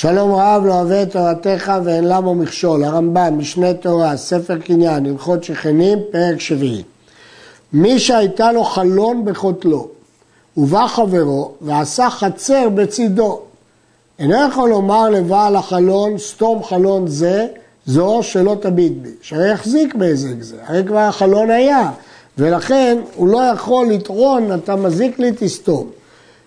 שלום רב לא אוהב את תורתך ואין למו מכשול, הרמב"ם, משנה תורה, ספר קניין, הלכות שכנים, פרק שביעי. מי שהייתה לו חלון בחותלו, ובא חברו ועשה חצר בצידו, אינו יכול לומר לבעל החלון, סתום חלון זה, זו שלא תביט בי, שהרי יחזיק בהיזק זה, הרי כבר החלון היה, ולכן הוא לא יכול לטעון, אתה מזיק לי, תסתום.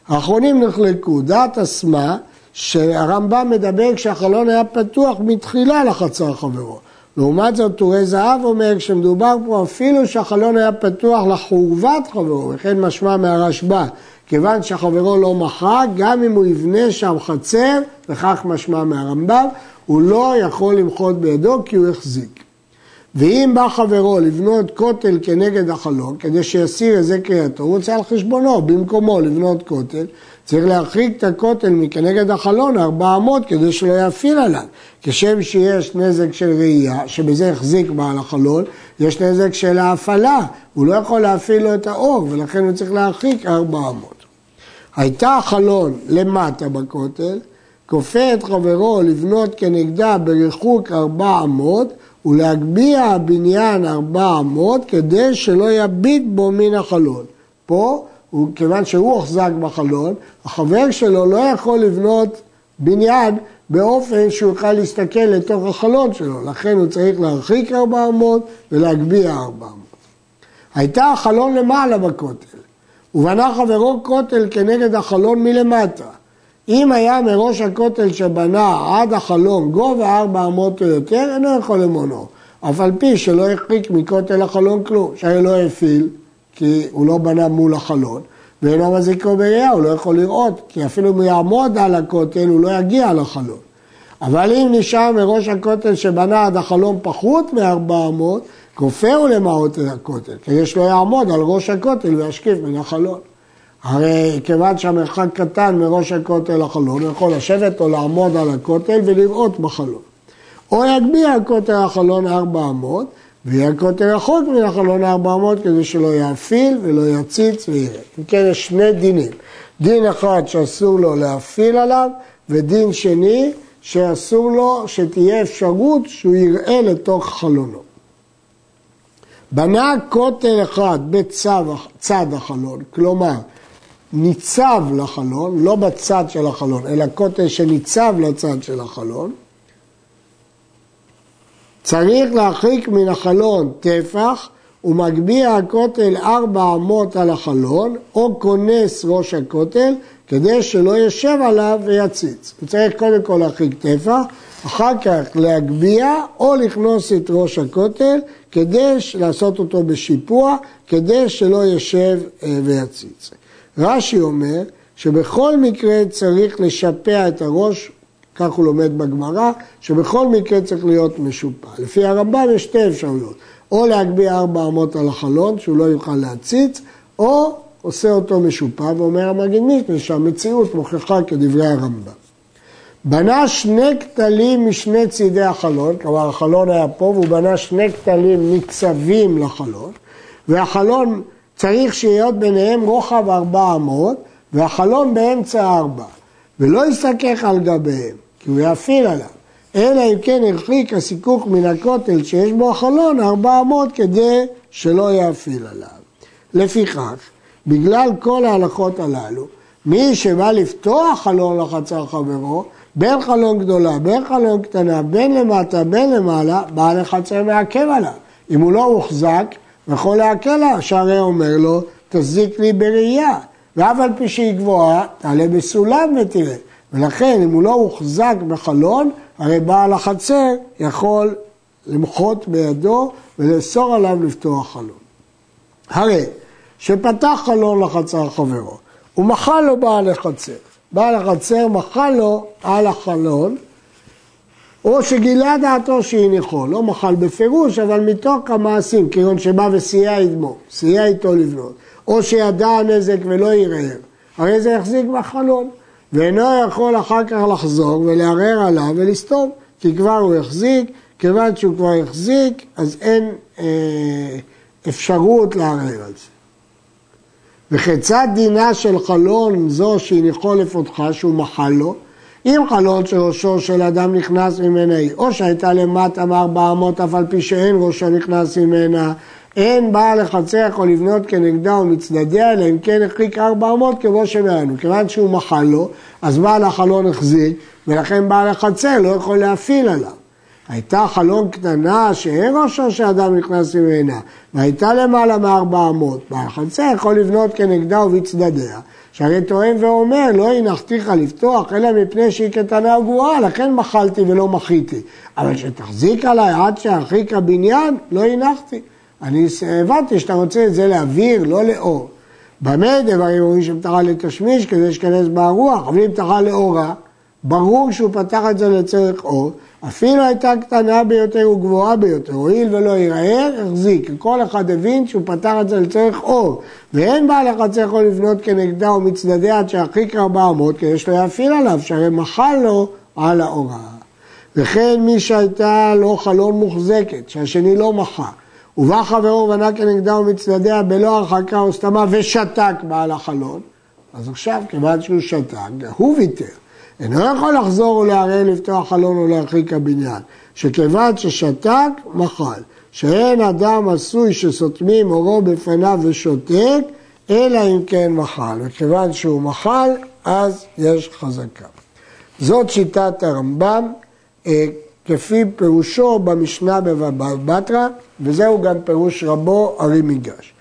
האחרונים נחלקו, דעת אסמה, שהרמב"ם מדבר כשהחלון היה פתוח מתחילה לחצר חברו. לעומת זאת, טורי זהב אומר, כשמדובר פה אפילו שהחלון היה פתוח לחורבת חברו, וכן משמע מהרשב"א, כיוון שהחברו לא מחק, גם אם הוא יבנה שם חצר, וכך משמע מהרמב"ם, הוא לא יכול למחות בידו כי הוא החזיק. ואם בא חברו לבנות כותל כנגד החלון, כדי שיסיר איזה קריאתו, הוא רוצה על חשבונו, במקומו לבנות כותל, צריך להרחיק את הכותל מכנגד החלון ארבע אמות כדי שלא יאפיל עליו. כשם שיש נזק של ראייה, שבזה החזיק בעל החלון, יש נזק של ההפעלה, הוא לא יכול להפעיל לו את האור, ולכן הוא צריך להרחיק ארבע אמות. הייתה החלון למטה בכותל, כופה את חברו לבנות כנגדה בריחוק ארבע אמות, ולהגביה הבניין ארבע אמות כדי שלא יביט בו מן החלון. פה, כיוון שהוא הוחזק בחלון, החבר שלו לא יכול לבנות בניין באופן שהוא יוכל להסתכל לתוך החלון שלו, לכן הוא צריך להרחיק ארבע אמות ולהגביה ארבע אמות. הייתה החלון למעלה בכותל, ובנה חברו כותל כנגד החלון מלמטה. אם היה מראש הכותל שבנה עד החלום גובה ארבע אמות או יותר, אינו יכול למונו. אף על פי שלא החריק מכותל החלון כלום, שהרי לא הפעיל, כי הוא לא בנה מול החלון, ואינו מזיקו בראייה, הוא לא יכול לראות, כי אפילו אם הוא יעמוד על הכותל, הוא לא יגיע לחלון. אבל אם נשאר מראש הכותל שבנה עד החלום פחות מארבע אמות, כופר הוא למעות את הכותל, כדי שלא יעמוד על ראש הכותל וישקיף מן החלון. הרי כיוון שהמרחק קטן מראש הכותל לחלון, הוא יכול לשבת או לעמוד על הכותל ולראות בחלון. או יגביה הכותל לחלון ארבע אמות, ויהיה הכותל רחוק מן החלון ארבע אמות כדי שלא יאפיל ולא יציץ ויראה. אם כן, יש שני דינים. דין אחד שאסור לו להפיל עליו, ודין שני שאסור לו שתהיה אפשרות שהוא יראה לתוך חלונו. בנה כותל אחד בצד החלון, כלומר ניצב לחלון, לא בצד של החלון, אלא כותל שניצב לצד של החלון, צריך להרחיק מן החלון טפח ומגביה הכותל ארבע אמות על החלון, או כונס ראש הכותל, כדי שלא ישב עליו ויציץ. הוא צריך קודם כל להרחיק טפח, אחר כך להגביה או לכנוס את ראש הכותל, כדי לעשות אותו בשיפוע, כדי שלא ישב אה, ויציץ. רש"י אומר שבכל מקרה צריך לשפע את הראש, כך הוא לומד בגמרא, שבכל מקרה צריך להיות משופע. לפי הרמב"ם יש שתי אפשרויות, או להגביה ארבע אמות על החלון, שהוא לא יוכל להציץ, או עושה אותו משופע, ואומר מישנה שהמציאות מוכיחה כדברי הרמב"ם. בנה שני כתלים משני צידי החלון, כלומר החלון היה פה והוא בנה שני כתלים ניצבים לחלון, והחלון צריך שיהיות ביניהם רוחב ארבע אמות והחלון באמצע ארבע, ולא יסתכך על גביהם, כי הוא יאפיל עליו, אלא אם כן הרחיק הסיכוך מן הכותל שיש בו החלון ארבע אמות כדי שלא יאפיל עליו. לפיכך, בגלל כל ההלכות הללו, מי שבא לפתוח חלון לחצר חברו, בין חלון גדולה, בין חלון קטנה, בין למטה, בין למעלה, בעל החצר מעכב עליו. אם הוא לא מוחזק, יכול להקל לה, שהרי אומר לו, תזיק לי בראייה, ואף על פי שהיא גבוהה, תעלה בסולם ותראה. ולכן, אם הוא לא הוחזק בחלון, הרי בעל החצר יכול למחות בידו ולאסור עליו לפתוח חלון. הרי שפתח חלון לחצר חברו, הוא מחל לו בעל החצר. בעל החצר מחל לו על החלון, או שגילה דעתו שהניחו, לא מחל בפירוש, אבל מתוך המעשים, כגון שבא וסייע עמו, סייע איתו לבנות, או שידע הנזק ולא ערער, הרי זה יחזיק בחלון, ואינו יכול אחר כך לחזור ולערער עליו ולסתום, כי כבר הוא החזיק, כיוון שהוא כבר החזיק, אז אין אה, אפשרות לערער על זה. וכיצד דינה של חלון זו שהניחו לפותחה, שהוא מחל לו, אם חלון שראשו של אדם נכנס ממנה היא, או שהייתה למטה מארבע אמות אף על פי שאין ראשו נכנס ממנה, אין בעל לחצר יכול לבנות כנגדה ומצדדיה, אלא אם כן החליק ארבע אמות כמו שמראינו. כיוון שהוא מחל לו, אז בעל החלון החזיק, ולכן בעל החצר לא יכול להפעיל עליו. הייתה חלון קטנה שאין ראשו שאדם נכנס ממנה, והייתה למעלה מארבע אמות. בעל החצר יכול לבנות כנגדה ובצדדיה. שהרי טוען ואומר, לא הנחתיך לפתוח, אלא מפני שהיא קטנה וגרועה, לכן מחלתי ולא מחיתי. אבל שתחזיק עליי עד שארחיק הבניין, לא הנחתי. אני הבנתי שאתה רוצה את זה לאוויר, לא לאור. במה דברים אומרים שפתחה לתשמיש כדי שכנס בה רוח, אבל אם פתחה לאורה, ברור שהוא פתח את זה לצורך אור, אפילו הייתה קטנה ביותר וגבוהה ביותר, הואיל ולא ייראה, החזיק. כל אחד הבין שהוא פתח את זה לצורך אור, ואין בעל החצר יכול לבנות כנגדה ומצדדיה עד שירחיק ארבע אמות, כדי שלא יפעיל עליו, שהרי מחל לו על ההוראה. וכן מי שהייתה לו חלון מוחזקת, שהשני לא מחה, ובא חברו ובנה כנגדה ומצדדיה בלא הרחקה או סתמה ושתק בעל החלון, אז עכשיו, כיוון שהוא שתק, הוא ויתר. אינו יכול לחזור ולערער לפתוח חלון או להרחיק הבניין, שכיוון ששתק, מחל. שאין אדם עשוי שסותמים אורו בפניו ושותק, אלא אם כן מחל. וכיוון שהוא מחל, אז יש חזקה. זאת שיטת הרמב"ם, אה, כפי פירושו במשנה בבבא בתרא, וזהו גם פירוש רבו ארי מיגש.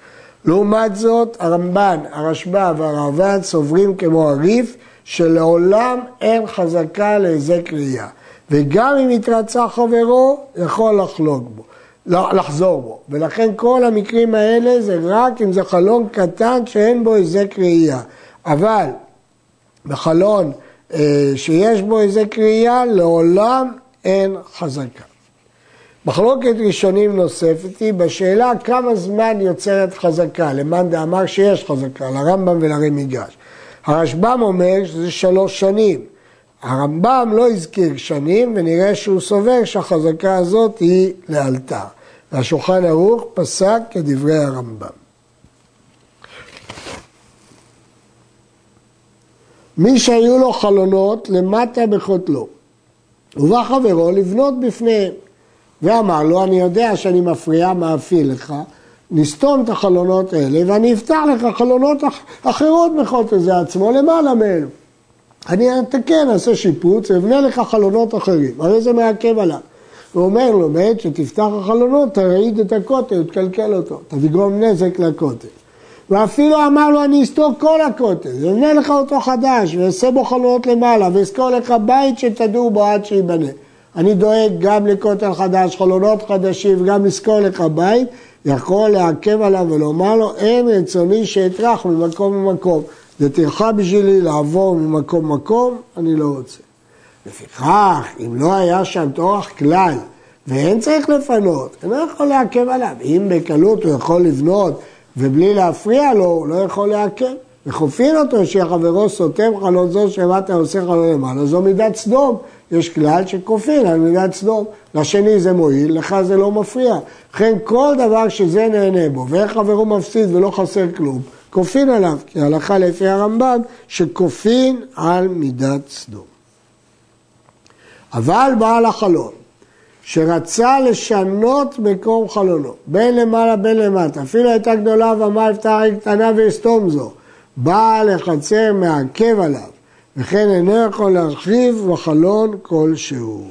לעומת זאת, הרמב"ן, הרשב"א והרעב"ד סוברים כמו הריף, שלעולם אין חזקה להיזק ראייה. וגם אם יתרצה חברו, יכול לחלוק בו, לחזור בו. ולכן כל המקרים האלה זה רק אם זה חלון קטן שאין בו היזק ראייה. אבל בחלון אה, שיש בו היזק ראייה, לעולם אין חזקה. מחלוקת ראשונים נוספת היא בשאלה כמה זמן יוצרת חזקה, למאן דאמר שיש חזקה, לרמב"ם ולרמיגש. הרשב"ם אומר שזה שלוש שנים. הרמב"ם לא הזכיר שנים ונראה שהוא סובר שהחזקה הזאת היא לאלתר. והשולחן ערוך פסק כדברי הרמב"ם. מי שהיו לו חלונות למטה בחוטלו, ובא חברו לבנות בפניהם, ואמר לו, אני יודע שאני מפריע, מאפיל לך, נסתום את החלונות האלה ואני אפתח לך חלונות אחרות בחוטל זה עצמו למעלה מאלו. אני אתקן, אעשה שיפוץ, אבנה לך חלונות אחרים, הרי זה מעכב עליו. הוא אומר לו, בעת שתפתח החלונות, תרעיד את הכותל, תקלקל אותו, תגרום נזק לכותל. ואפילו אמר לו, אני אסתור כל הכותל, אבנה לך אותו חדש, ואעשה בו חלונות למעלה, ואזכור לך בית שתדעו בו עד שייבנה. אני דואג גם לכותל חדש, חלונות חדשים, וגם לזכור לך בית, יכול לעכב עליו ולומר לו, אין רצוני שאטרח ממקום למקום. זה טרחה בשבילי לעבור ממקום למקום, אני לא רוצה. לפיכך, אם לא היה שם טורח כלל, ואין צריך לפנות, אני לא יכול לעכב עליו. אם בקלות הוא יכול לבנות ובלי להפריע לו, הוא לא יכול לעכב. וחופין אותו שחברו סותם חלון זו שמטה עושה חלון למעלה, זו מידת סדום. יש כלל שכופין על מידת סדום. לשני זה מועיל, לך זה לא מפריע. לכן כל דבר שזה נהנה בו, ואיך חברו מפסיד ולא חסר כלום, כופין עליו, כי הלכה לפי הרמב"ם שכופין על מידת סדום. אבל בעל החלון, שרצה לשנות מקום חלונו, בין למעלה בין למטה, אפילו הייתה גדולה ואמר יפתח קטנה ואסתום זו, בעל החצר מעכב עליו, וכן אינו יכול להרחיב בחלון כלשהו.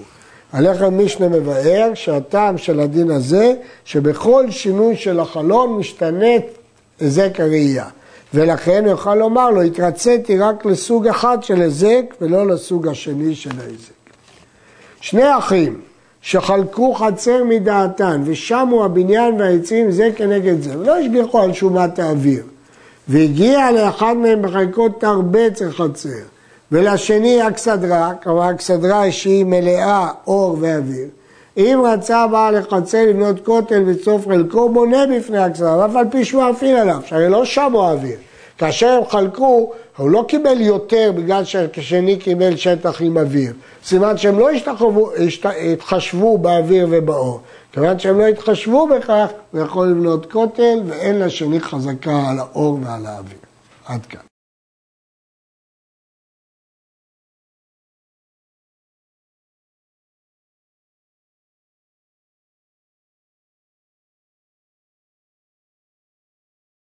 הלחם משנה מבאר שהטעם של הדין הזה, שבכל שינוי של החלון משתנה היזק הראייה. ולכן הוא יוכל לומר לו, התרציתי רק לסוג אחד של היזק ולא לסוג השני של ההיזק. שני אחים שחלקו חצר מדעתן ושמו הבניין והעצים זה כנגד זה, ולא השגיחו על שומת האוויר. והגיע לאחד מהם בחלקות תרבץ החצר, ולשני אכסדרה, כלומר אכסדרה שהיא מלאה אור ואוויר. אם רצה בעל החצר לבנות כותל וצוף חלקו, בונה בפני האכסדרה, ואף על פי שהוא אפעיל עליו, שהרי לא שמו האוויר. כאשר הם חלקו, הוא לא קיבל יותר בגלל שהשני קיבל שטח עם אוויר. סימן שהם לא השתחוו, השת, התחשבו באוויר ובאור. כיוון שהם לא התחשבו בכך, הוא יכול לבנות כותל ואין לשני חזקה על האור ועל האוויר. עד כאן.